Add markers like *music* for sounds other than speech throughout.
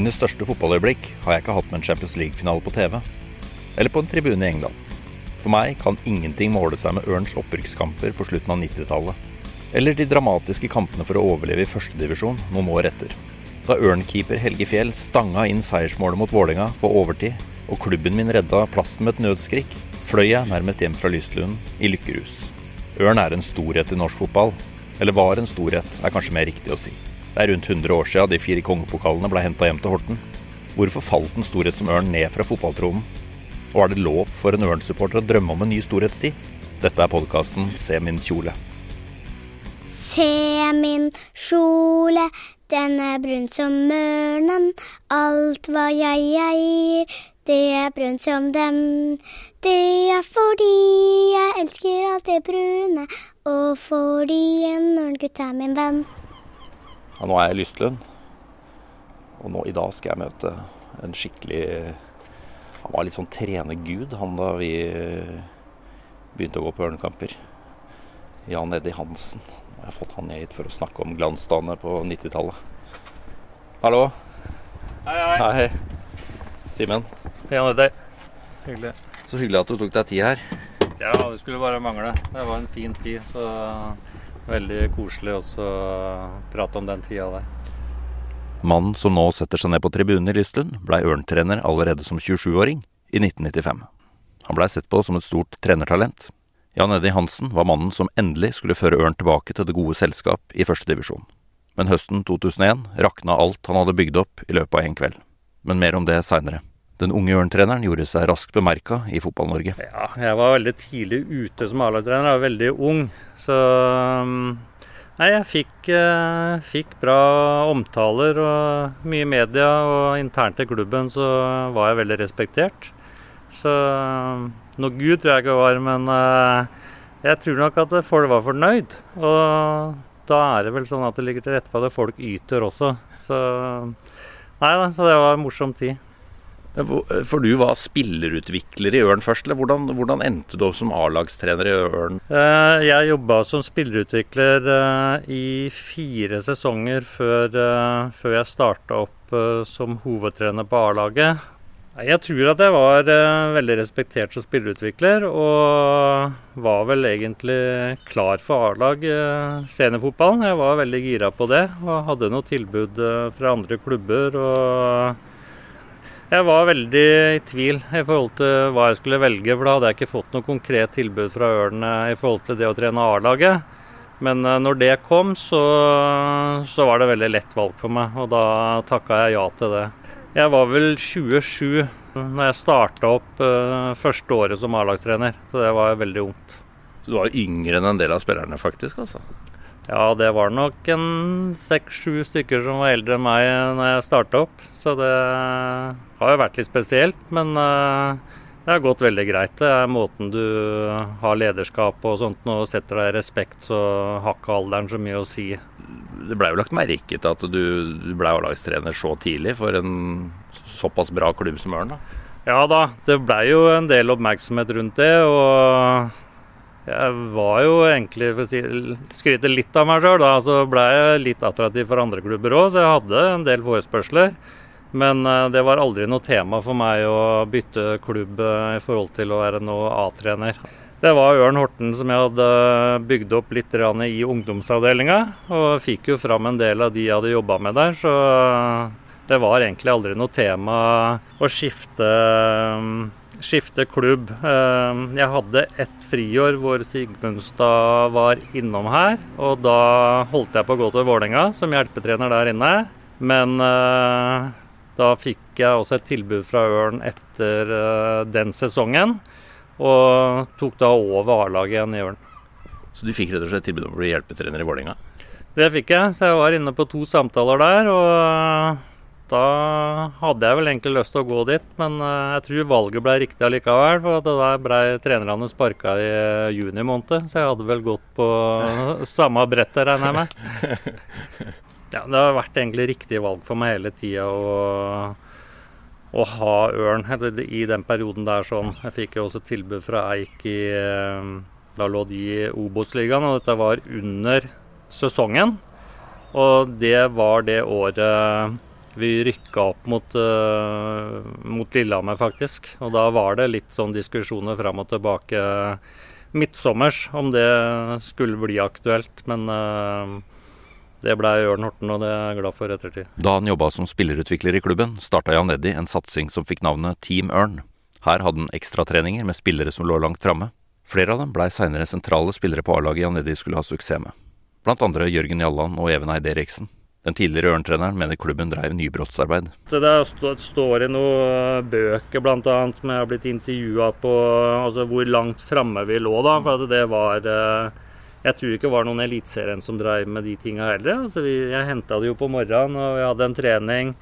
Mine største fotballøyeblikk har jeg ikke hatt med en Champions League-finale på TV. Eller på en tribune i England. For meg kan ingenting måle seg med Ørns opprykkskamper på slutten av 90-tallet. Eller de dramatiske kampene for å overleve i førstedivisjon noen år etter. Da Ørn-keeper Helge Fjell stanga inn seiersmålet mot Vålerenga på overtid, og klubben min redda plassen med et nødskrik, fløy jeg nærmest hjem fra Lystlund i lykkerus. Ørn er en storhet i norsk fotball. Eller var en storhet, er kanskje mer riktig å si. Det er rundt 100 år siden de fire kongepokalene ble henta hjem til Horten. Hvorfor falt en storhet som Ørn ned fra fotballtronen? Og er det lov for en Ørn-supporter å drømme om en ny storhetstid? Dette er podkasten Se min kjole. Se min kjole, den er brun som ørnen. Alt hva jeg eier, det er brunt som dem. Det er fordi jeg elsker alt det brune, og fordi en ørngutt er min venn. Ja, nå er jeg i Lystlund, og nå i dag skal jeg møte en skikkelig Han var litt sånn trenergud, han da vi begynte å gå på ørnekamper. Jan Eddie Hansen. Jeg har fått han ned hit for å snakke om glansdagene på 90-tallet. Hallo. Hei, hei. Hei. Simen. Jan Eddie. Hyggelig. Så hyggelig at du tok deg tid her. Ja, det skulle bare mangle. Det var en fin tid, så veldig koselig også å prate om den tida der. Mannen som nå setter seg ned på tribunen i Lystlund, blei Ørn-trener allerede som 27-åring i 1995. Han blei sett på som et stort trenertalent. Jan Eddie Hansen var mannen som endelig skulle føre Ørn tilbake til det gode selskap i førstedivisjon. Men høsten 2001 rakna alt han hadde bygd opp i løpet av en kveld. Men mer om det seinere. Den unge Ørn-treneren gjorde seg raskt bemerka i Fotball-Norge. Ja, jeg var veldig tidlig ute som A-lagstrener. Jeg var veldig ung. Så um, Nei, jeg fikk, eh, fikk bra omtaler og mye media, og internt i klubben så var jeg veldig respektert. Så um, noe gud tror jeg ikke var, men eh, jeg tror nok at folk var fornøyd. Og da er det vel sånn at det ligger til rette for at folk yter også. Så nei da, så det var en morsom tid. For du var spillerutvikler i Ørn først, eller hvordan, hvordan endte du opp som A-lagstrener i Ørn? Eh, Jeg jobba som spillerutvikler eh, i fire sesonger før, eh, før jeg starta opp eh, som hovedtrener på A-laget. Jeg tror at jeg var eh, veldig respektert som spillerutvikler, og var vel egentlig klar for A-lag eh, seniorfotballen. Jeg var veldig gira på det, og hadde noe tilbud eh, fra andre klubber. og jeg var veldig i tvil i forhold til hva jeg skulle velge, for da hadde jeg ikke fått noe konkret tilbud fra Ørn eh, i forhold til det å trene A-laget. Men eh, når det kom, så, så var det veldig lett valg for meg, og da takka jeg ja til det. Jeg var vel 27 når jeg starta opp uh, første året som A-lagstrener, så det var veldig ungt. Så du var yngre enn en del av spillerne, faktisk? altså. Ja, det var nok en seks-sju stykker som var eldre enn meg når jeg starta opp. Så det har jo vært litt spesielt, men uh, det har gått veldig greit. Det er måten du har lederskap og sånt og setter deg i respekt, så har ikke alderen så mye å si. Det blei jo lagt merke til at du, du blei A-lagstrener så tidlig for en såpass bra klubb som Ørn? da. Ja da, det blei jo en del oppmerksomhet rundt det. og jeg var jo egentlig, for å si, skryte litt av meg sjøl, så ble jeg litt attraktiv for andre klubber òg, så jeg hadde en del forespørsler. Men eh, det var aldri noe tema for meg å bytte klubb eh, i forhold til å være noe A-trener. Det var Ørn Horten som jeg hadde bygd opp litt i ungdomsavdelinga, og fikk jo fram en del av de jeg hadde jobba med der, så det var egentlig aldri noe tema å skifte skifte klubb. Eh, Jeg hadde ett friår hvor Sigmundstad var innom her. Og da holdt jeg på å gå til Vålerenga som hjelpetrener der inne. Men eh, da fikk jeg også et tilbud fra Ørn etter eh, den sesongen. Og tok da over A-laget igjen i Ørn. Så du fikk rett og slett tilbud om å bli hjelpetrener i Vålerenga? Det fikk jeg, så jeg var inne på to samtaler der. og da hadde jeg vel egentlig lyst til å gå dit, men eh, jeg tror valget ble riktig allikevel. For det der ble trenerne sparka i eh, juni måned, så jeg hadde vel gått på *laughs* samme brettet, regner jeg med. *laughs* Ja, det har vært egentlig riktig valg for meg hele tida å, å, ha Ørn i den perioden der sånn. Jeg fikk jo også tilbud fra Eik i Da lå de i Obos-ligaen, og dette var under sesongen. Og det var det året vi rykka opp mot, uh, mot, Lillehammer, faktisk. Og da var det litt sånn diskusjoner fram og tilbake midtsommers om det skulle bli aktuelt. Men uh, det ble Ørn Horten, og det er jeg glad for ettertid. Da han jobba som spillerutvikler i klubben, starta Jan Eddi en satsing som fikk navnet Team Ørn. Her hadde han ekstratreninger med spillere som lå langt framme. Flere av dem blei seinere sentrale spillere på A-laget Jan Eddi skulle ha suksess med. Blant andre Jørgen Jalland og Even Eide Eriksen. Den tidligere Ørn-treneren mener klubben drev nybrottsarbeid. Det står i noen bøker bl.a. som jeg har blitt intervjua på, altså hvor langt framme vi lå da. For det var eh, Jeg tror ikke det var noen eliteserien som drev med de tinga heller. Altså vi, jeg henta det jo på morgenen, og vi hadde en trening.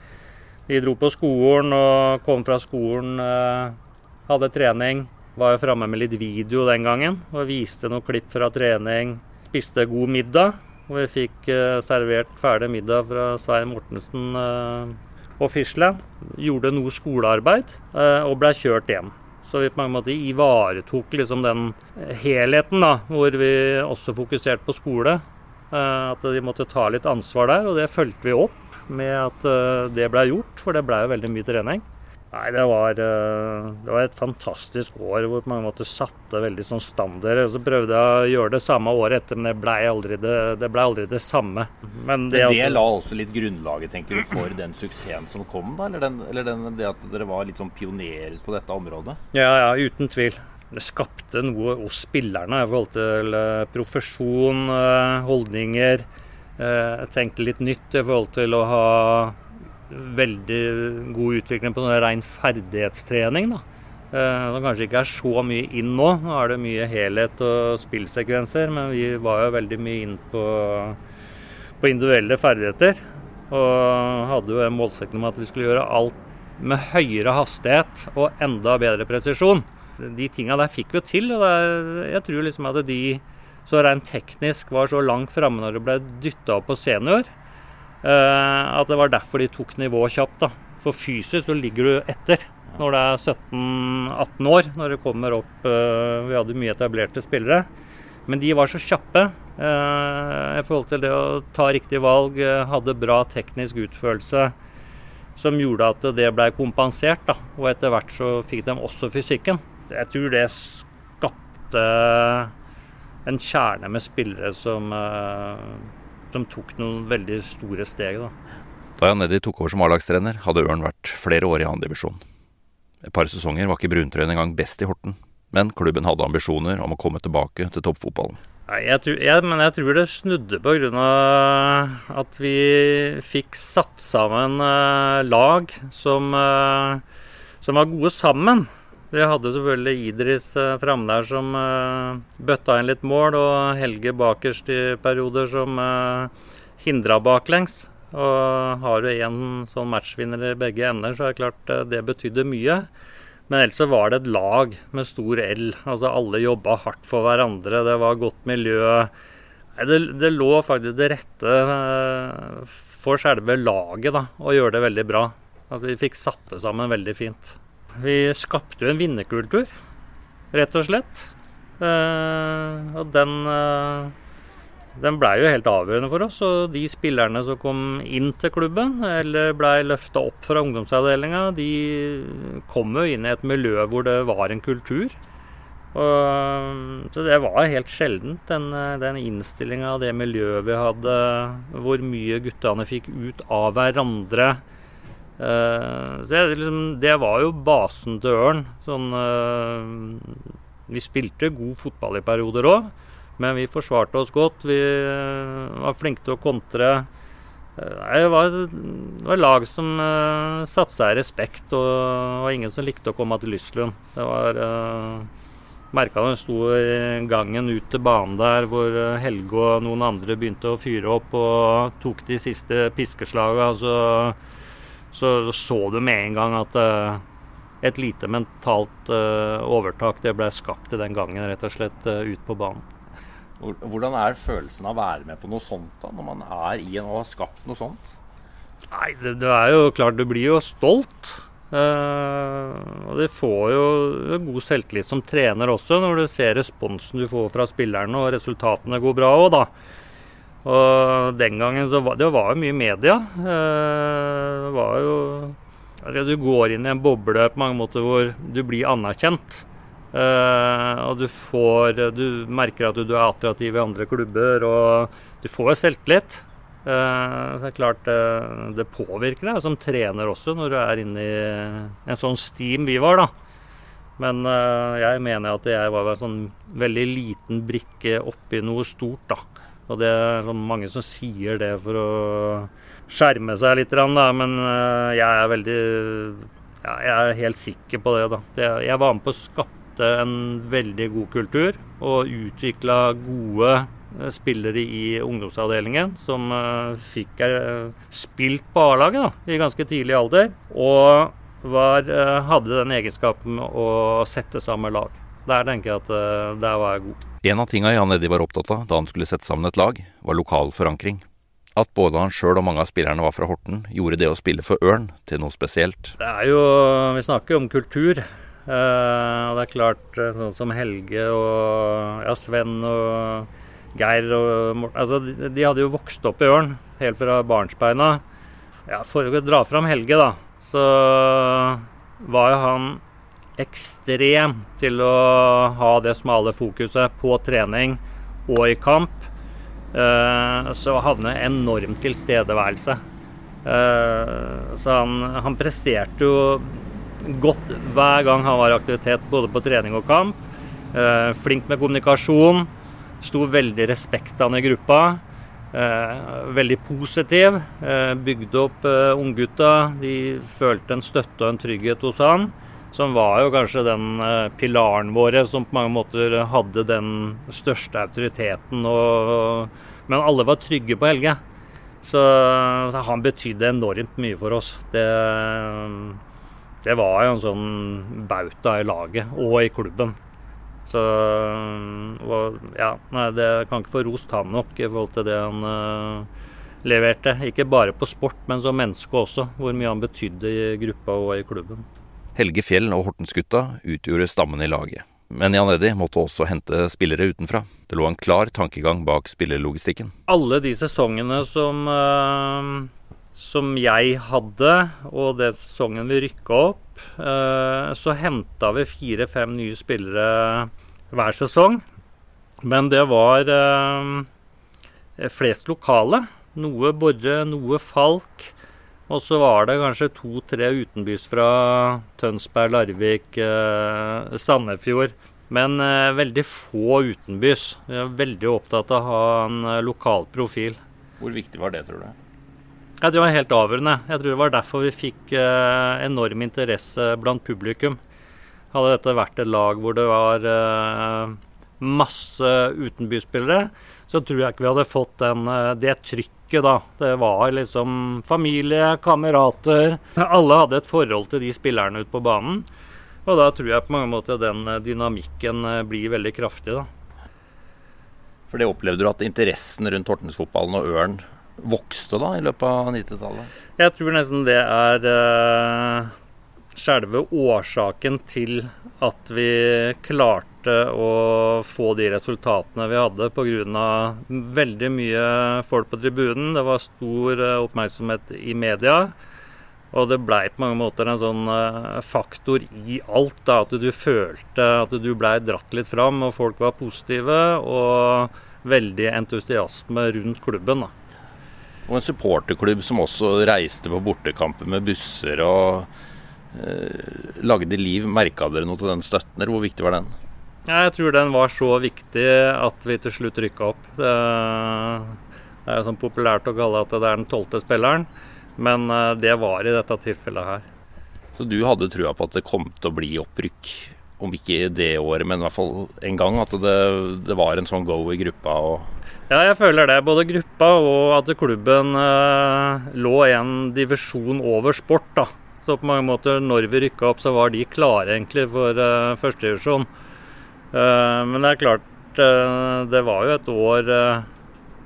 Vi dro på skolen og kom fra skolen, eh, hadde trening. Var jo framme med litt video den gangen og viste noen klipp fra trening. Spiste god middag. Og vi fikk uh, servert ferdig middag fra Svein Mortensen uh, og Fisland. Gjorde noe skolearbeid uh, og ble kjørt hjem. Så vi på mange måter ivaretok liksom den helheten, da, hvor vi også fokuserte på skole. At de måtte ta litt ansvar der, og det fulgte vi opp med at det ble gjort, for det ble jo veldig mye trening. Nei, det var, eh, det var, et fantastisk år hvor på mange måter satte veldig sånn standard. Så prøvde jeg å gjøre det samme året etter, men det ble aldri det, det, ble aldri det samme. Men det, det, det la også litt grunnlaget tenker du, for den suksessen som kom, da? Eller, den, eller den, det at dere var litt sånn pionerer på dette området? Ja, ja, uten tvil. Det skapte noe hos spillerne i forhold til eh, profesjon, eh, holdninger. Jeg tenkte litt nytt i forhold til å ha veldig god utvikling på ren ferdighetstrening. da. Eh, som kanskje ikke er så mye inn nå. Nå er det mye helhet og spillsekvenser, men vi var jo veldig mye inn på, på individuelle ferdigheter. Og hadde jo en målsetting om at vi skulle gjøre alt med høyere hastighet og enda bedre presisjon. De tinga der fikk vi jo til. og er, Jeg tror liksom at de så rent teknisk var så langt framme når det ble dytta opp på senior, Eh, at det var derfor de tok nivået kjapt. da. For fysisk så ligger du etter når det er 17-18 år, når det kommer opp uh, Vi hadde mye etablerte spillere. Men de var så kjappe uh, i forhold til det å ta riktig valg, hadde bra teknisk utførelse som gjorde at det ble kompensert. Da. Og etter hvert så fikk de også fysikken. Jeg tror det skapte en kjerne med spillere som de tok noen veldig store steg. Da Da Jan Eddi tok over som A-lagstrener, hadde Ørn vært flere år i andredivisjon. Et par sesonger var ikke bruntrøyen engang best i Horten, men klubben hadde ambisjoner om å komme tilbake til toppfotballen. Nei, jeg tror, jeg, men jeg tror det snudde pga. at vi fikk satt sammen uh, lag som, uh, som var gode sammen. Vi hadde selvfølgelig Idris eh, framme der som eh, bøtta inn litt mål, og Helge bakerst i perioder som eh, hindra baklengs. Og har du én sånn matchvinner i begge ender, så er det klart det betydde mye. Men ellers så var det et lag med stor L. Altså alle jobba hardt for hverandre. Det var godt miljø. Det, det lå faktisk det rette for selve laget da, å gjøre det veldig bra. Altså Vi fikk satt det sammen veldig fint. Vi skapte jo en vinnerkultur, rett og slett. Eh, og den, eh, den blei jo helt avgjørende for oss. Og de spillerne som kom inn til klubben, eller blei løfta opp fra ungdomsavdelinga, de kom jo inn i et miljø hvor det var en kultur. Og, så det var helt sjeldent, den, den innstillinga og det miljøet vi hadde, hvor mye guttene fikk ut av hverandre. Uh, så jeg, liksom, det var jo basen til Ørn. Sånn, uh, vi spilte god fotball i perioder òg, men vi forsvarte oss godt. Vi uh, var flinke til å kontre. det var, det var lag som uh, satte seg i respekt, og det var ingen som likte å komme til Lyslund. Det var uh, Merka da hun sto i gangen ut til banen der hvor Helge og noen andre begynte å fyre opp og tok de siste piskeslaga. Altså, så så du med en gang at uh, et lite mentalt uh, overtak det ble skapt i den gangen, rett og slett uh, ut på banen. Hvordan er følelsen av å være med på noe sånt, da, når man er i en og har skapt noe sånt? Nei, det, det er jo klart, du blir jo stolt. Og du får jo god selvtillit som trener også, når du ser responsen du får fra spillerne og resultatene går bra òg, da. Og den gangen så var det var jo mye media. Det var jo altså, Du går inn i en boble på mange måter hvor du blir anerkjent. og du får Du merker at du er attraktiv i andre klubber, og du får selvtillit. Uh, så det er klart det påvirker deg som trener også, når du er inne i en sånn steam vi var, da. Men jeg mener at jeg var en sånn veldig liten brikke oppi noe stort, da. Og det er sånn mange som sier det for å skjerme seg litt, da. Men jeg er veldig ja, Jeg er helt sikker på det, da. Jeg var med på å skapte en veldig god kultur og utvikla gode Eh, spillere i ungdomsavdelingen som uh, fikk spilt på A-laget i ganske tidlig alder. Og var, hadde den egenskapen å sette sammen lag. Der tenker jeg at der var jeg god. En av tinga Jan Eddie var opptatt av da han skulle sette sammen et lag, var lokal forankring. At både han sjøl og mange av spillerne var fra Horten, gjorde det å spille for Ørn til noe spesielt. Det er jo Vi snakker jo om kultur. og det er klart, sånn som Helge og ja, Sven og Geir og Morten altså, de, de, hadde jo vokst opp i Ørn helt fra barnsbeina. Ja, for å dra fram Helge, da, så var jo han ekstrem til å ha det smale fokuset på trening og i kamp. Uh, så havner han enorm tilstedeværelse. Uh, så han, han, presterte jo godt hver gang han var i aktivitet, både på trening og kamp. Uh, flink med kommunikasjon. Sto veldig respektende i gruppa. Eh, veldig positiv. Eh, bygde opp eh, unggutta. De følte en støtte og en trygghet hos han. Som var jo kanskje den eh, pilaren vår som på mange måter hadde den største autoriteten. Og, men alle var trygge på Helge. Så, så han betydde enormt mye for oss. Det, det var jo en sånn bauta i laget og i klubben. Så og, ja, nei, det kan ikke få rost han nok i forhold til det han uh, leverte. Ikke bare på sport, men som menneske også. Hvor mye han betydde i gruppa og i klubben. Helge Fjell og Hortensgutta utgjorde stammen i laget. Men Jan Eddi måtte også hente spillere utenfra. Det lå en klar tankegang bak spillerlogistikken. Alle de sesongene som, uh, som jeg hadde, og det sesongen vi rykka opp, uh, så henta vi fire-fem nye spillere hver sesong. Men det var eh, flest lokale. Noe Borre, noe Falk. Og så var det kanskje to-tre utenbys fra Tønsberg, Larvik, eh, Sandefjord. Men eh, veldig få utenbys. Jeg er veldig opptatt av å ha en eh, lokal profil. Hvor viktig var det, tror du? Jeg tror det var helt avgjørende. Jeg tror det var derfor vi fikk eh, enorm interesse blant publikum. Hadde dette vært et lag hvor det var uh, masse utenbyspillere, så tror jeg ikke vi hadde fått den, uh, det trykket, da. Det var liksom familie, kamerater. Alle hadde et forhold til de spillerne ute på banen. Og da tror jeg på mange måter den eh, dynamikken blir veldig kraftig, da. For det opplevde du at interessen rundt Hortensfotballen og Ørn vokste da i løpet av 90-tallet? Jeg tror nesten det er uh, selve årsaken til at vi klarte å få de resultatene vi hadde pga. veldig mye folk på tribunen. Det var stor eh, oppmerksomhet i media. Og det blei på mange måter en sånn eh, faktor i alt. Da, at du følte at du blei dratt litt fram, og folk var positive. Og veldig entusiasme rundt klubben. da. Og en supporterklubb som også reiste på bortekamper med busser og Eh, lagde liv. Merka dere noe til den støtten, eller hvor viktig var den? Jeg tror den var så viktig at vi til slutt rykka opp. Det er jo sånn populært å kalle at det er den tolvte spilleren, men eh, det var i dette tilfellet her. Så du hadde trua på at det kom til å bli opprykk, om ikke det året, men i hvert fall en gang? At det, det var en sånn go i gruppa? ja, jeg føler det. Både gruppa og at klubben eh, lå en divisjon over sport. da. Så på mange måter, når vi rykka opp, så var de klare egentlig for eh, førstedivisjon. Uh, men det er klart, uh, det var jo et år uh,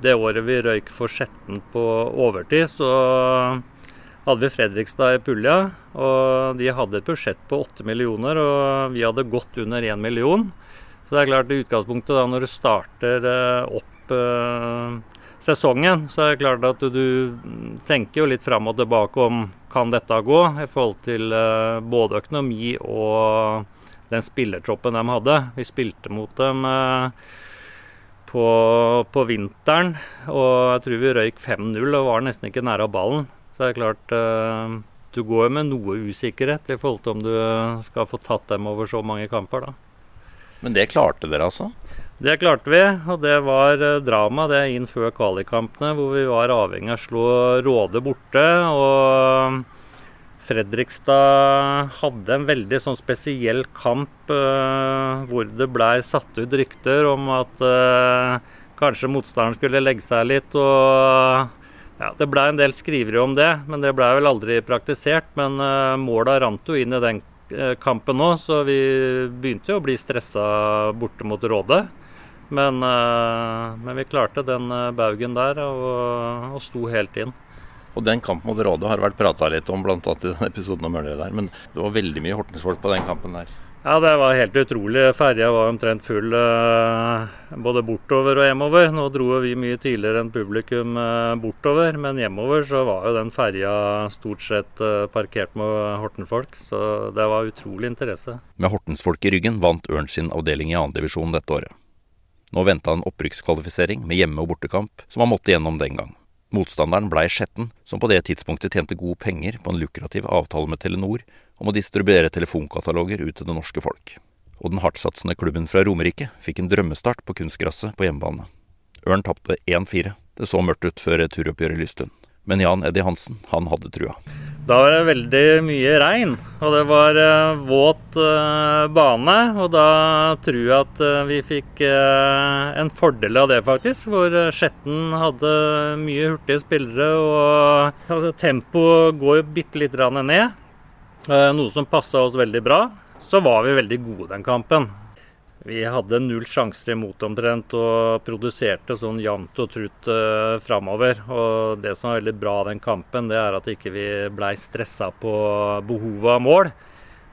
Det året vi røyk for Skjetten på overtid, så hadde vi Fredrikstad i pulja. Og de hadde et budsjett på 8 millioner, og vi hadde gått under 1 million. Så det er klart, i utgangspunktet da når du starter opp sesongen, så er det klart at du, tenker jo litt fram og tilbake om kan dette gå, i forhold til både økonomi og den spillertroppen de hadde. Vi spilte mot dem uh, på, på, vinteren, og jeg tror vi røyk 5-0 og var nesten ikke nære av ballen. Så det er klart uh, du går med noe usikkerhet i forhold til om du skal få tatt dem over så mange kamper, da. Men det klarte dere altså? Det klarte vi, og det var eh, drama det inn før kvalikkampene, hvor vi var avhengig av å slå Råde borte. og Fredrikstad hadde en veldig sånn spesiell kamp uh, hvor det blei satt ut rykter om at uh, kanskje motstanderen skulle legge seg litt. og ja, Det blei en del skrivere om det, men det blei vel aldri praktisert. Men uh, måla rant jo inn i den kampen òg, så vi begynte jo å bli stressa borte mot Rådet. Men, uh, men, vi klarte den uh, baugen der og, og, sto helt inn. Og Den kampen mot Råde har vært prata litt om, bl.a. i den episoden om Møller der. Men det var veldig mye Hortensfolk på den kampen der. Ja, det var helt utrolig. Ferja var omtrent full uh, både bortover og hjemover. Nå dro vi mye tidligere enn publikum bortover, men hjemover så var jo den ferja stort sett parkert med Hortenfolk. Så det var utrolig interesse. Med Hortensfolk i ryggen vant Ørn sin avdeling i andredivisjon dette året. Nå venta en opprykkskvalifisering med hjemme- og bortekamp, som han måtte gjennom den gang. Motstanderen blei Skjetten, som på det tidspunktet tjente gode penger på en lukrativ avtale med Telenor om å distribuere telefonkataloger ut til det norske folk. Og den hardtsatsende klubben fra Romerike fikk en drømmestart på kunstgresset på hjemmebane. Ørn tapte 1-4. Det så mørkt ut før returoppgjøret i Lystun. Men Jan Eddie Hansen, han hadde trua. Da var det veldig mye regn, og det var uh, våt uh, bane. Og da tror jeg at uh, vi fikk en fordel av det, faktisk. Hvor Skjetten hadde mye hurtige spillere, og altså, tempoet går jo lite grann ned. noe som passa oss veldig bra. Så var vi veldig gode den kampen. Vi hadde null sjanser imot omtrent og produserte sånn jevnt og trutt uh, framover. Og det som var veldig bra den kampen, det er at ikke vi ikke blei stressa på behovet av mål.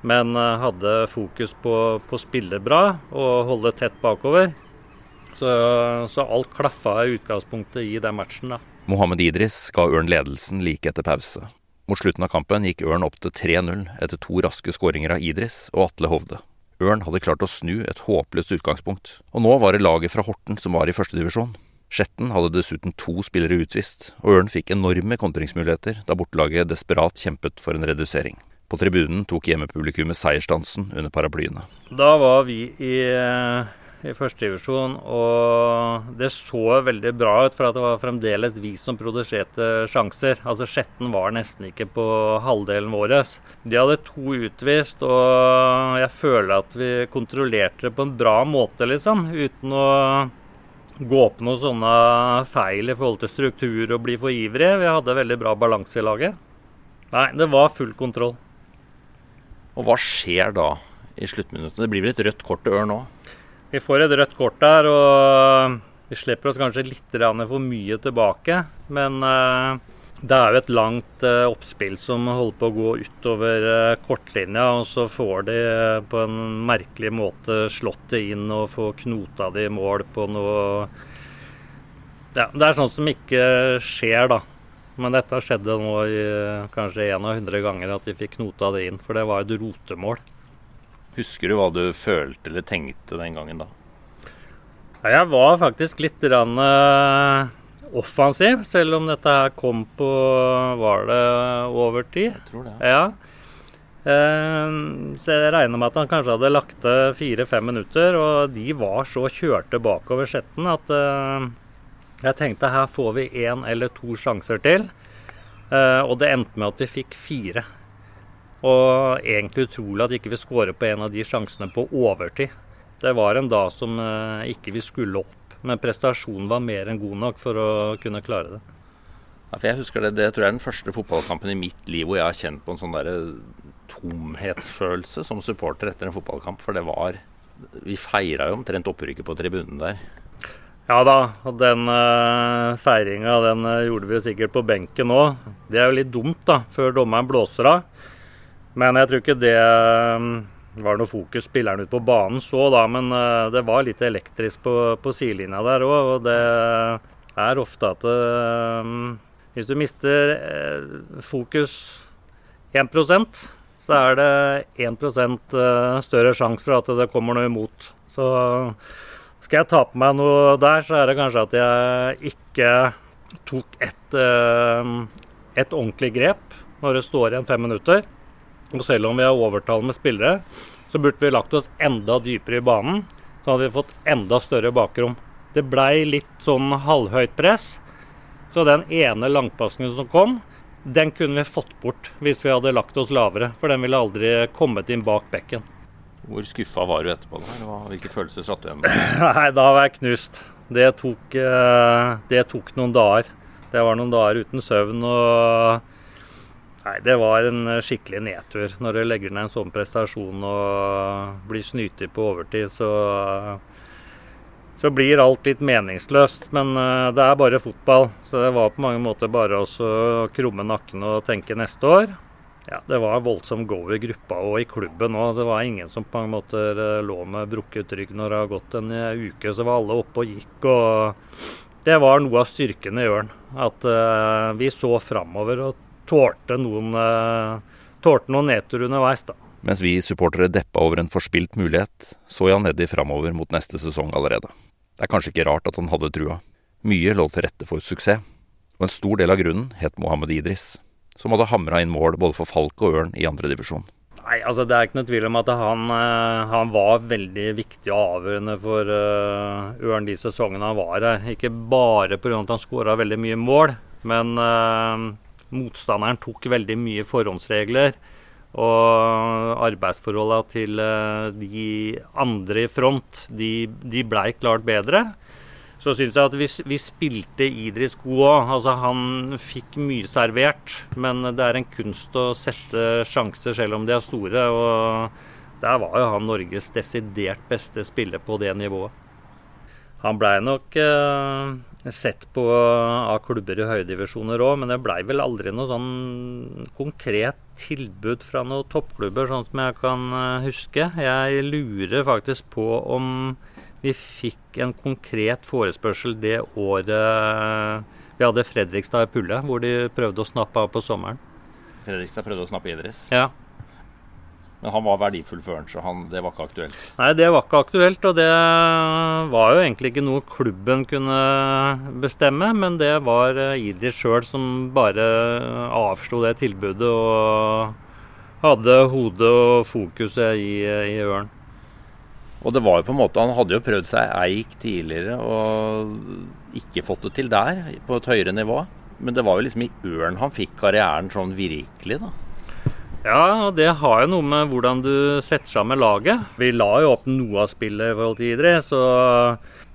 Men uh, hadde fokus på å spille bra og holde tett bakover. Så, så alt klaffa i utgangspunktet i den matchen. da. Mohammed Idris ga Ørn ledelsen like etter pause. Mot slutten av kampen gikk Ørn opp til 3-0 etter to raske skåringer av Idris og Atle Hovde. Ørn hadde klart å snu et håpløst utgangspunkt, og nå var det laget fra Horten som var i førstedivisjon. Skjetten hadde dessuten to spillere utvist, og Ørn fikk enorme kontringsmuligheter da bortelaget desperat kjempet for en redusering. På tribunen tok hjemmepublikummet seiersdansen under paraplyene. Da var vi i eh, i førstedivisjon. Og det så veldig bra ut, for det var fremdeles vi som produserte sjanser. Altså Skjetten var nesten ikke på halvdelen vår. De hadde to utvist, og jeg føler at vi kontrollerte det på en bra måte, liksom. Uten å gå på noen sånne feil i forhold til struktur og bli for ivrig. Vi hadde veldig bra balanse i laget. Nei, det var full kontroll. Og hva skjer da i sluttminuttene? Det blir vel et rødt kort til Ørn òg? Vi får et rødt kort der, og vi slipper oss kanskje litt for mye tilbake. Men uh, det er jo et langt uh, oppspill som holder på å gå utover uh, kortlinja, og så får de på en merkelig måte slått det inn og få knota det i mål på noe Ja, det er sånt som ikke skjer, da. Men dette skjedde nå i kanskje en av hundre ganger at de fikk knota det inn, for det var et rotemål. Husker du hva du følte eller tenkte den gangen da? Jeg var faktisk litt rann, uh, offensiv, selv om dette her kom på Var det over tid? Jeg tror det. Ja. Uh, så jeg regner med at han kanskje hadde lagt til fire-fem minutter, og de var så kjørte bakover setten at uh, jeg tenkte her får vi én eller to sjanser til. og det endte med at vi fikk fire. Og egentlig utrolig at ikke vi skårer på en av de sjansene på overtid. Det var en dag som eh, ikke vi skulle opp, men prestasjonen var mer enn god nok for å kunne klare det. Ja, for jeg husker det, det tror jeg er den første fotballkampen i mitt liv hvor jeg har kjent på en sånn der tomhetsfølelse som supporter etter en fotballkamp. For det var Vi feira jo omtrent opprykket på tribunen der. Ja da, og den uh, feiringa den uh, gjorde vi sikkert på benken òg. Det er jo litt dumt, da, før dommeren blåser av. Men jeg tror ikke det um, var noe fokus spilleren ute på banen så, da. Men uh, det var litt elektrisk på, på sidelinja der òg. Og det er ofte at uh, hvis du mister uh, fokus 1% så er det 1% større sjanse for at det kommer noe imot. Så skal jeg ta på meg noe der, så er det kanskje at jeg ikke tok et, et ordentlig grep når det står igjen fem minutter. Og selv om vi har overtall med spillere, så burde vi lagt oss enda dypere i banen. Så hadde vi fått enda større bakrom. Det blei litt sånn halvhøyt press. Så den ene langpasningen som kom, den kunne vi fått bort hvis vi hadde lagt oss lavere. For den ville aldri kommet inn bak bekken. Hvor skuffa var du etterpå? da? Hvilke følelser satt du igjen med? *laughs* Nei, da var jeg knust. Det tok, eh, det tok noen dager. Det var noen dager uten søvn. og Nei, det var en eh, skikkelig nedtur. Når du legger ned en sånn prestasjon og blir snytt på overtid, så, så blir alt litt meningsløst. Men uh, det er bare fotball, så det var på mange måter bare å krumme nakken og tenke neste år. Ja, Det var voldsom go i gruppa og i klubben òg. Det var ingen som på mange måter uh, lå med brukket rygg når det har gått en uke. Så var alle oppe og gikk. og Det var noe av styrken i Ørn. At vi så framover. og tålte noen, uh, tålte noen nedtur underveis, da. Mens vi supportere deppa over en forspilt mulighet, så Jan Eddi framover mot neste sesong allerede. Det er kanskje ikke rart at han hadde trua. Mye lå til rette for suksess, og en stor del av grunnen het Mohammed Idris, som hadde hamra inn mål både for Falk og Ørn i andredivisjon. Nei, altså Det er ikke noe tvil om at han, uh, han var veldig viktig og avgjørende for uh, Ørn de sesongene han var her. Ikke bare pga. at han skåra veldig mye mål, men uh, motstanderen tok veldig mye forhåndsregler. Og arbeidsforholdene til eh, de andre i front, de, de blei klart bedre. Så syns jeg at vi, vi spilte Idris god òg. Altså, han fikk mye servert. Men det er en kunst å sette sjanser selv om de er store. Og der var jo han Norges desidert beste spiller på det nivået. Han blei nok eh, sett på av klubber i høydivisjoner òg, men det blei vel aldri noe sånn konkret tilbud fra noen toppklubber, sånn som jeg kan uh, huske. Jeg lurer faktisk på om vi fikk en konkret forespørsel det året uh, vi hadde Fredrikstad i Pulle, hvor de prøvde å snappe av på sommeren. Fredrikstad prøvde å snappe Idris? Ja. Men han var verdifull for han, så han, det var ikke aktuelt? Nei, det var ikke aktuelt. Og det var jo egentlig ikke noe klubben kunne bestemme, men det var eh, Idris sjøl som bare avslo det tilbudet og hadde hodet og fokuset i, i Ørn. Og det var jo på en måte Han hadde jo prøvd seg eik tidligere og ikke fått det til der, på et høyere nivå. Men det var jo liksom i Ørn han fikk karrieren sånn virkelig, da. Ja, og det har jo noe med hvordan du setter sammen laget. Vi la jo opp noe av spillet i forhold til idrett, så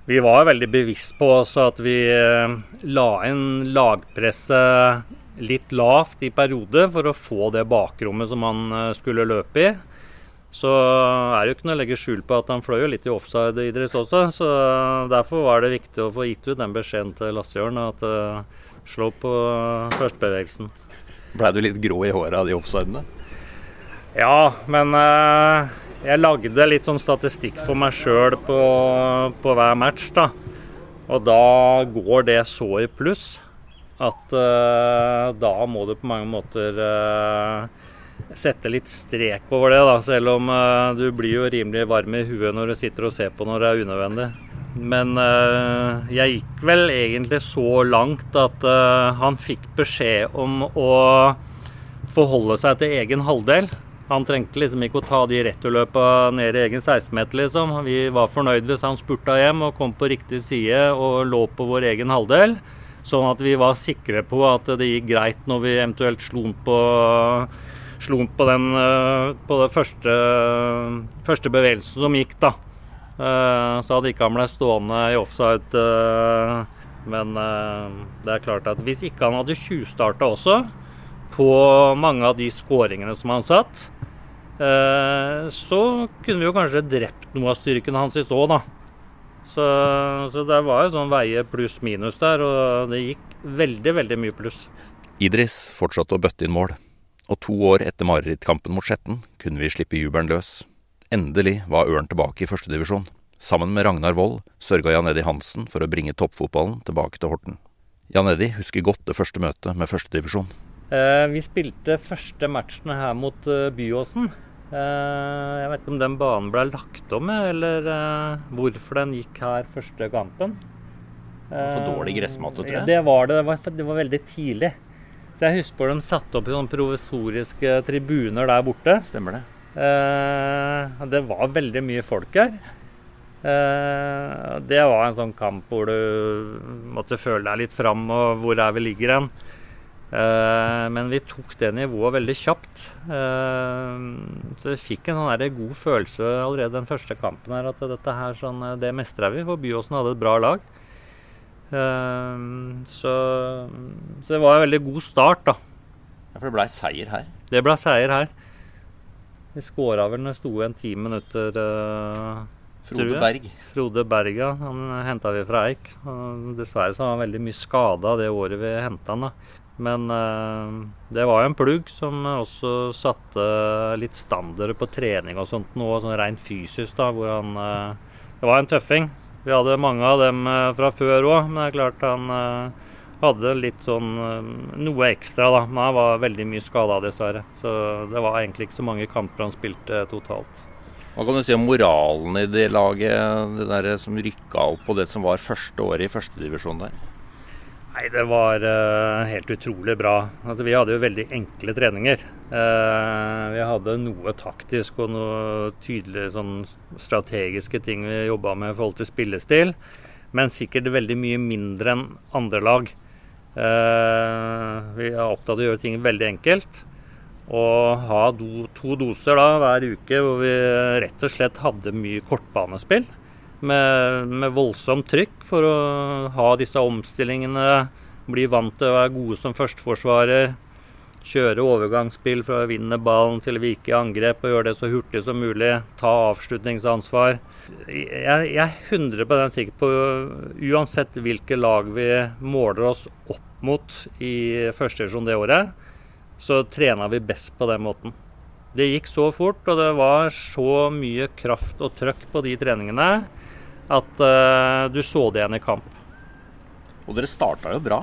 vi var veldig bevisst på også at vi eh, la inn lagpresset litt lavt i perioder for å få det bakrommet som han eh, skulle løpe i. Så er det jo ikke noe å legge skjul på at han fløy jo litt i offside idrett også. Så derfor var det viktig å få gitt ut den beskjeden til Lassejørn at uh, slå på førstebevegelsen. Blei du litt grå i håret av de offsidene? Ja, men eh, jeg lagde litt sånn statistikk for meg sjøl på, på, hver match, da. Og da går det så i pluss at eh, da må du på mange måter eh, sette litt strek over det, da. Selv om du blir jo rimelig varm i huet når du sitter og ser på når det er unødvendig. Men jeg gikk vel egentlig så langt at han fikk beskjed om å forholde seg til egen halvdel. Han trengte liksom ikke å ta de returløpa ned i egen 16-meter, liksom. Vi var fornøyd hvis han spurta hjem og kom på riktig side og lå på vår egen halvdel. Sånn at vi var sikre på at det gikk greit når vi eventuelt slo på, slo på den eh, på den første, første bevegelsen som gikk, da. Eh, så hadde ikke han ble stående i offside. Eh, men det er klart at hvis ikke han hadde tjuvstarta også, på mange av de skåringene som han satt, Eh, så kunne vi jo kanskje drept noe av styrken hans i så, da. Så, så det var jo sånn veie pluss-minus der, og det gikk veldig, veldig mye pluss. Idris fortsatte å bøtte inn mål, og to år etter marerittkampen mot Skjetten kunne vi slippe jubelen løs. Endelig var Ørn tilbake i førstedivisjon. Sammen med Ragnar Wold sørga Jan Eddie Hansen for å bringe toppfotballen tilbake til Horten. Jan Eddie husker godt det første møtet med førstedivisjon. Eh, vi spilte første matchen her mot uh, Byåsen. Eh, jeg vet ikke om den banen ble lagt om, eller eh, hvorfor den gikk her første kampen. For dårlig gressmatte, tror jeg. Det var det. Det var, det var veldig tidlig. Så jeg husker de satte opp sånne provisoriske tribuner der borte. Stemmer det. Eh, det var veldig mye folk her. Eh, det var en sånn kamp hvor du måtte føle deg litt fram, og hvor er vi ligger hen. Eh, men vi tok det nivået veldig kjapt. Så vi fikk en sånn god følelse allerede den første kampen her, at dette her sånn, det mestra vi, for Byåsen hadde et bra lag. Så, så, det var en veldig god start, da. Ja, For det blei seier her? Det blei seier her. Vi skåra vel når det sto igjen ti minutter. Frode Berg. Frode Berg, ja. Han henta vi fra Eik. Dessverre så var han veldig mye skada det året vi henta han. da. Men uh, det var jo en plugg som også satte litt standarder på trening og sånt noe sånn rent fysisk, da, hvor han uh, Det var en tøffing. Vi hadde mange av dem fra før òg, men det er klart han hadde litt sånn noe ekstra, da. Men han var veldig mye skada, dessverre. Så det var egentlig ikke så mange kamper han spilte totalt. Hva kan du si om moralen i det laget, det der som rykka opp på det som var første året i førstedivisjon der? Nei, Det var uh, helt utrolig bra. Altså, vi hadde jo veldig enkle treninger. Uh, vi hadde noe taktisk og noe tydelige sånn strategiske ting vi jobba med i forhold til spillestil. Men sikkert veldig mye mindre enn andre lag. Uh, vi er opptatt av å gjøre ting veldig enkelt. Og ha do, to doser da hver uke hvor vi rett og slett hadde mye kortbanespill. Med, med, voldsomt trykk for å ha disse omstillingene. Bli vant til å være gode som førsteforsvarer. Kjøre overgangsspill fra å vinne ballen til å vike i angrep og gjøre det så hurtig som mulig. Ta avslutningsansvar. Jeg, jeg er 100 sikker på, uansett hvilke lag vi måler oss opp mot i første divisjon det året, så trena vi best på den måten. Det gikk så fort, og det var så mye kraft og trøkk på de treningene at uh, du så det igjen i kamp. Og dere starta jo bra?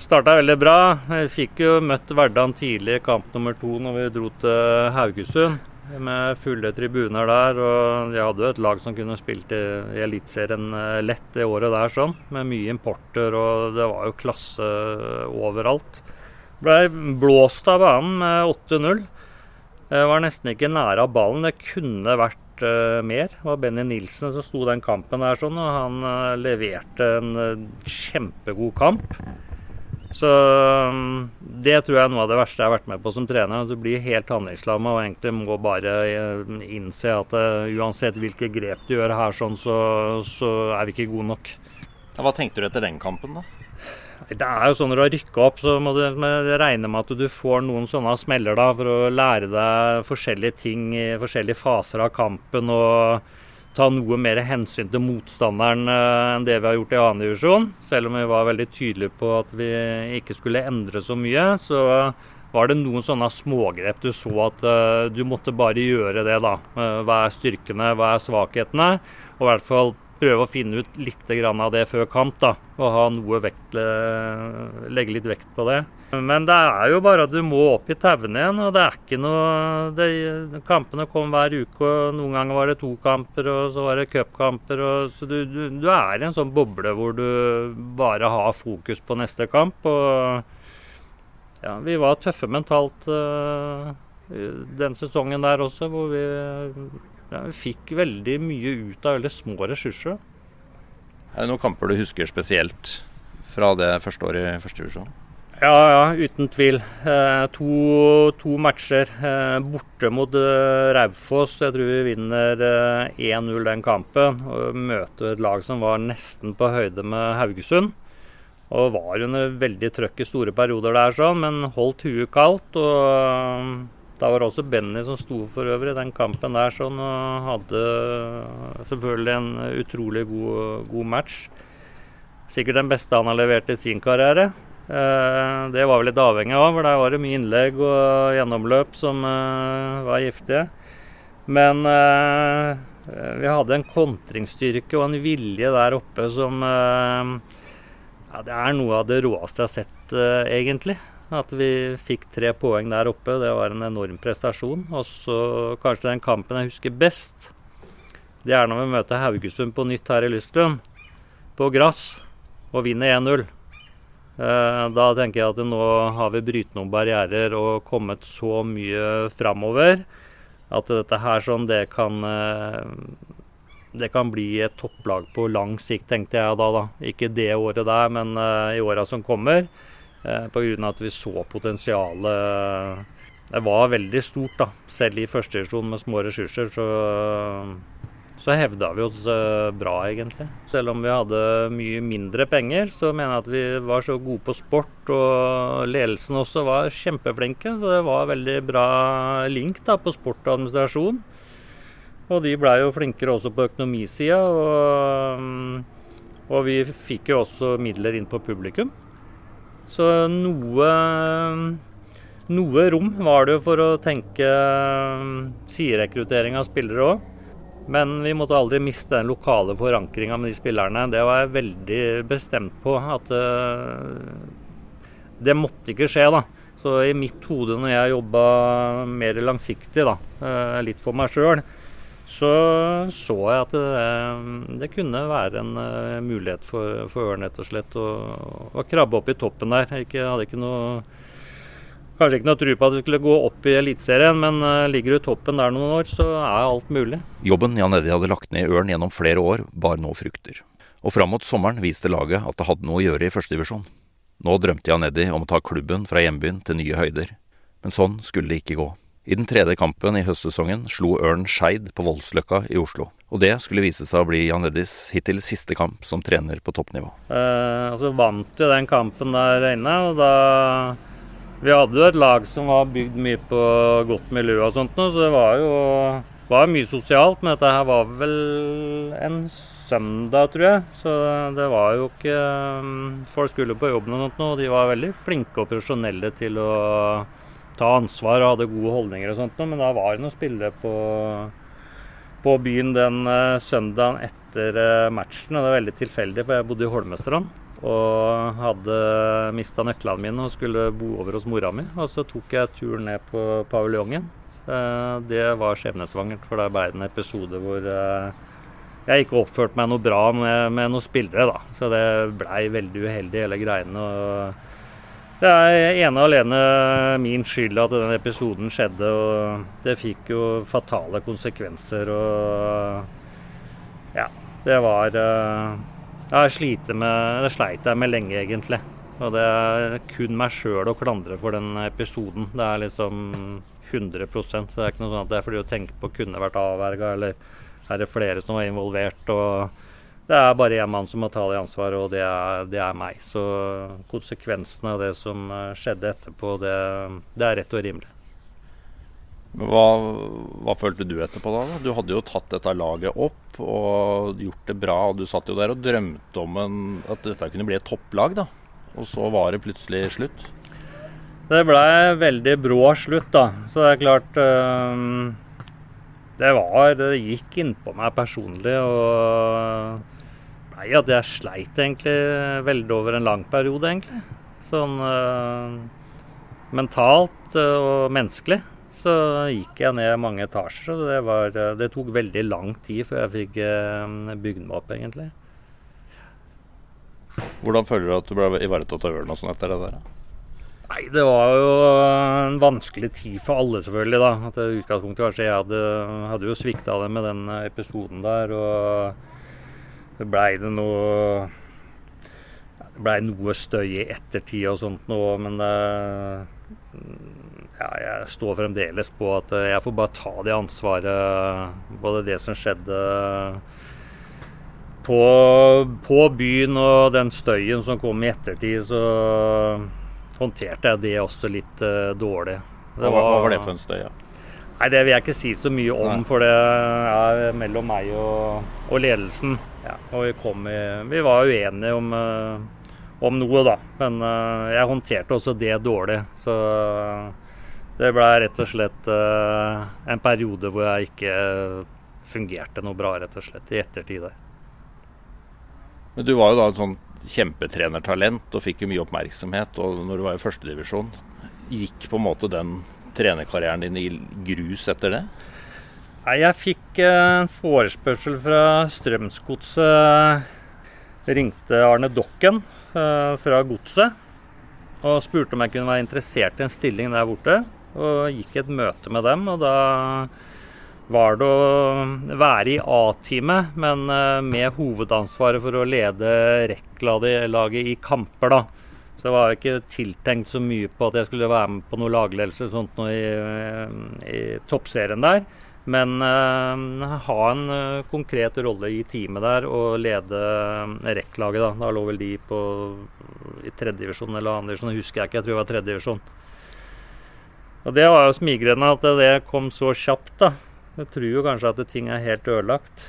Starta veldig bra. Vi fikk jo møtt Verdal tidlig i kamp nummer to når vi dro til Haugesund. Med fulle tribuner der. Og de hadde jo et lag som kunne spilt i, i Eliteserien eh, lett det året der, sånn. Med mye importer, og det var jo klasse overalt. Ble blåst av banen med 8-0. Var nesten ikke nære av ballen. Det kunne vært uh, mer. Det var Benny Nilsen som sto den kampen der sånn, og han leverte en kjempegod kamp. Så um, det tror jeg er noe av det verste jeg har vært med på som trener. At du blir helt handlingslamma og egentlig må bare innse at uansett hvilke grep du gjør her, sånn, så, så er vi ikke gode nok. Hva tenkte du etter den kampen, da? Det er jo sånn Når du har rykka opp, så må du regne med at du får noen sånne smeller da, for å lære deg forskjellige ting i forskjellige faser av kampen. og ta noe mer hensyn til motstanderen eh, enn det vi har gjort i annen divisjon. Selv om vi var veldig tydelige på at vi ikke skulle endre så mye, så var det noen sånne smågrep du så at uh, du måtte bare gjøre det, da. Uh, hva er styrkene, hva er svakhetene? Og i hvert fall prøve å finne ut litt av det før kamp. da, Og ha noe vekt, legge litt vekt på det. Men det er jo bare at du må opp i tauene igjen. og det er ikke noe, det, Kampene kom hver uke, og noen ganger var det to kamper, og så var det cupkamper. Så du, du, du, er i en sånn boble hvor du bare har fokus på neste kamp. og ja, Vi var tøffe mentalt uh, den sesongen der også, hvor vi ja, vi fikk veldig mye ut av veldig små ressurser. Er det noen kamper du husker spesielt fra det første året i første divisjon? Ja, ja, uten tvil. Eh, to, to, matcher. Eh, borte mot eh, Raufoss. Jeg tror vi vinner 1-0 eh, den kampen. Og møter et lag som var nesten på høyde med Haugesund. Og var under veldig trøkk i store perioder der, sånn, men holdt huet kaldt. og da var det også Benny som sto for øvrig den kampen der, sånn, og hadde selvfølgelig en utrolig god, god, match. Sikkert den beste han har levert i sin karriere. Eh, det var vi litt avhengig av, for der var det mye innlegg og gjennomløp som eh, var giftige. Men eh, vi hadde en kontringsstyrke og en vilje der oppe som ja, Det er noe av det råeste jeg har sett, egentlig. At vi fikk tre poeng der oppe, det var en enorm prestasjon. Og så kanskje den kampen jeg husker best, det er når vi møter Haugesund på nytt her i Lystlund, på gress, og vinner 1-0. Da tenker jeg at nå har vi brytt noen barrierer og kommet så mye framover at dette her sånn, det kan eh, det kan bli et topplag på lang sikt, tenkte jeg da. da. Ikke det året der, men uh, i åra som kommer. Uh, Pga. at vi så potensialet. Det var veldig stort, da. Selv i første divisjon med små ressurser, så så hevda vi oss eh, bra, egentlig. Selv om vi hadde mye mindre penger, så mener jeg at vi var så gode på sport. Og ledelsen også var kjempeflinke, så det var veldig bra link da, på sport og administrasjon. Og de blei jo flinkere også på økonomisida. Og, mm, og vi fikk jo også midler inn på publikum. Så noe noe rom var det jo for å tenke mm, siderekruttering av spillere òg. Men vi måtte aldri miste den lokale forankringa med de spillerne. Det var jeg veldig bestemt på. At uh, det måtte ikke skje, da. Så i mitt hode når jeg jobba mer langsiktig, da, uh, litt for meg sjøl, så så jeg at det, det kunne være en mulighet for, for Ørn rett og slett å, å krabbe opp i toppen der. Jeg hadde ikke noe Kanskje ikke noe tro på at du skulle gå opp i Eliteserien, men uh, ligger du i toppen der noen år, så er alt mulig. Jobben Jan Eddie hadde lagt ned i Ørn gjennom flere år, bar nå frukter. Og fram mot sommeren viste laget at det hadde noe å gjøre i førstedivisjon. Nå drømte Jan Eddie om å ta klubben fra hjembyen til nye høyder. Men sånn skulle det ikke gå. I den tredje kampen i høstsesongen slo Ørn Skeid på Voldsløkka i Oslo. Og det skulle vise seg å bli Jan Eddis hittil siste kamp som trener på toppnivå. Eh, altså vant vi den kampen der inne, og da vi hadde jo et lag som var bygd mye på godt miljø og sånt, så det var jo var mye sosialt. Men dette her var vel en søndag, tror jeg. Så det var jo ikke um, Folk skulle på jobben og sånt, og de var veldig flinke og profesjonelle til å ta ansvar og hadde gode holdninger og sånt, men da var det noen spillere på, på byen den uh, søndagen etter uh, matchen. Og det var veldig tilfeldig, for jeg bodde i Holmestrand. Og hadde mista nøklene mine og skulle bo over hos mora mi. Og så tok jeg turen ned på paviljongen. Eh, det var skjebnesvangert, for det ble det en episode hvor eh, jeg ikke oppførte meg noe bra med, med noen spillere, da. Så det blei veldig uheldig, hele greiene. Og det er ene og alene min skyld at den episoden skjedde, og det fikk jo fatale konsekvenser. Og ja, det var eh, jeg med, det sleit jeg med lenge, egentlig. Og det er kun meg sjøl å klandre for den episoden. Det er liksom 100 så det er ikke noe sånn at det er fordi å tenke på kunne vært avverga, eller er det flere som var involvert. og Det er bare én mann som må ta det ansvaret, og det er, det er meg. Så konsekvensene av det som skjedde etterpå, det, det er rett og rimelig. Hva, hva, følte du etterpå da? Du hadde jo tatt dette laget opp og gjort det bra. og Du satt jo der og drømte om en, at dette kunne bli et topplag, da. Og så var det plutselig slutt. Det blei veldig brå slutt, da. Så det er klart øh, Det var Det gikk innpå meg personlig. Og blei at jeg sleit egentlig veldig over en lang periode, egentlig. Sånn øh, mentalt og menneskelig så gikk jeg ned mange etasjer. og det, var, det tok veldig lang tid før jeg fikk eh, bygd meg opp, egentlig. Hvordan føler du at du ble ivaretatt av ørn og sånn etter det der? Nei, Det var jo en vanskelig tid for alle, selvfølgelig. da. At det utgangspunktet så Jeg hadde, hadde jo svikta det med den episoden der. Og det blei det noe Det blei noe støy i ettertid og sånt noe, men det ja, jeg står fremdeles på at eh, jeg får bare ta det ansvaret. Både det som skjedde på, på, byen og den støyen som kom i ettertid, så håndterte jeg det også litt uh, dårlig. Det var, hva var det for en støy? Ja? Nei, Det vil jeg ikke si så mye om, Nei. for det er mellom meg og, og ledelsen. Ja, og vi, kom i, vi var uenige om, uh, om noe, da. Men uh, jeg håndterte også det dårlig. Så det ble rett og slett uh, en periode hvor jeg ikke fungerte noe bra, rett og slett, i ettertid der. Men du var jo da et sånn kjempetrenertalent og fikk jo mye oppmerksomhet. Og når du var i førstedivisjon, gikk på en måte den trenerkarrieren din i grus etter det? Nei, jeg fikk en forespørsel fra Strømsgodset. Ringte Arne Dokken eh, fra Godset og spurte om jeg kunne være interessert i en stilling der borte. Og gikk et møte med dem, og da var det å være i A-teamet, men eh, med hovedansvaret for å lede rekklaget i kamper, da. Så jeg var ikke tiltenkt så mye på at jeg skulle være med på noe lagledelse sånt noe i, eh, i toppserien der. Men uh, ha en uh, konkret rolle i teamet der og lede uh, rekklaget. Da Da lå vel de på i tredjedivisjon eller andredivisjon, husker jeg ikke. Jeg tror det var tredjedivisjon. Og det var jo smigrende at det kom så kjapt, da. Jeg tror jo kanskje at ting er helt ødelagt.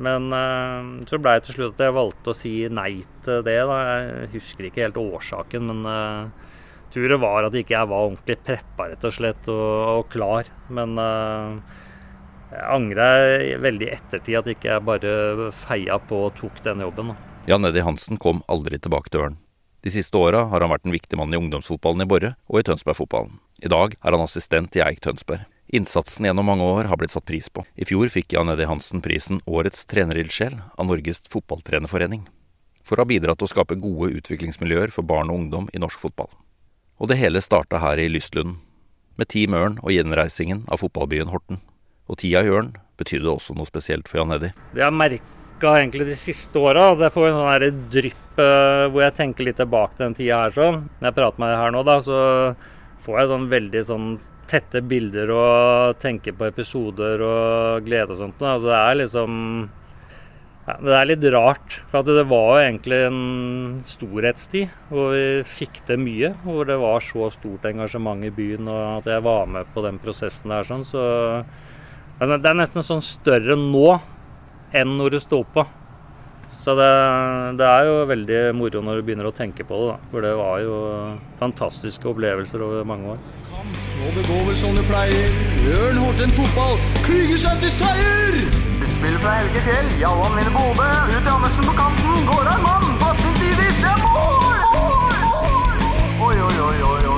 Men uh, så blei det til slutt at jeg valgte å si nei til det. da. Jeg husker ikke helt årsaken, men uh, tror det var at ikke jeg var ordentlig preppa rett og slett, og, og klar. Men uh, jeg angrer veldig i ettertid at ikke jeg bare feia på og tok den jobben. da. Jan Eddie Hansen kom aldri tilbake til Ørn. De siste åra har han vært en viktig mann i ungdomsfotballen i Borre og i Tønsberg-fotballen. I dag er han assistent i Eik Tønsberg. Innsatsen gjennom mange år har blitt satt pris på. I fjor fikk Jan Eddie Hansen prisen Årets trenerildsjel av Norges fotballtrenerforening, for å ha bidratt til å skape gode utviklingsmiljøer for barn og ungdom i norsk fotball. Og det hele starta her i Lystlunden, med Team Ørn og gjenreisingen av fotballbyen Horten. Og tida i Ørn betydde også noe spesielt for Jan Eddie. Jeg har merka egentlig de siste åra, det får en sånn drypp uh, hvor jeg tenker litt tilbake til den tida her sånn. Når jeg prater med deg her nå, da, så får jeg sånn veldig sånn tette bilder og tenker på episoder og glede og sånt. Altså det er liksom ja, Det er litt rart. For det var jo egentlig en storhetstid hvor vi fikk til mye. Hvor det var så stort engasjement i byen, og at jeg var med på den prosessen der. sånn, så Det er nesten sånn større nå enn når du står på. Så det, det, er jo veldig moro når du begynner å tenke på det, da. For det var jo fantastiske opplevelser over mange år. Nå begår vi som du pleier. Ørn Horten fotball Klyger seg til seier! Utspillet fra Helge Fjell, Jallan inn i Bodø. Ut Andersen på kanten. Går av mann! Pasning tidlig! Det er mål! Oi, oi, oi, oi, oi.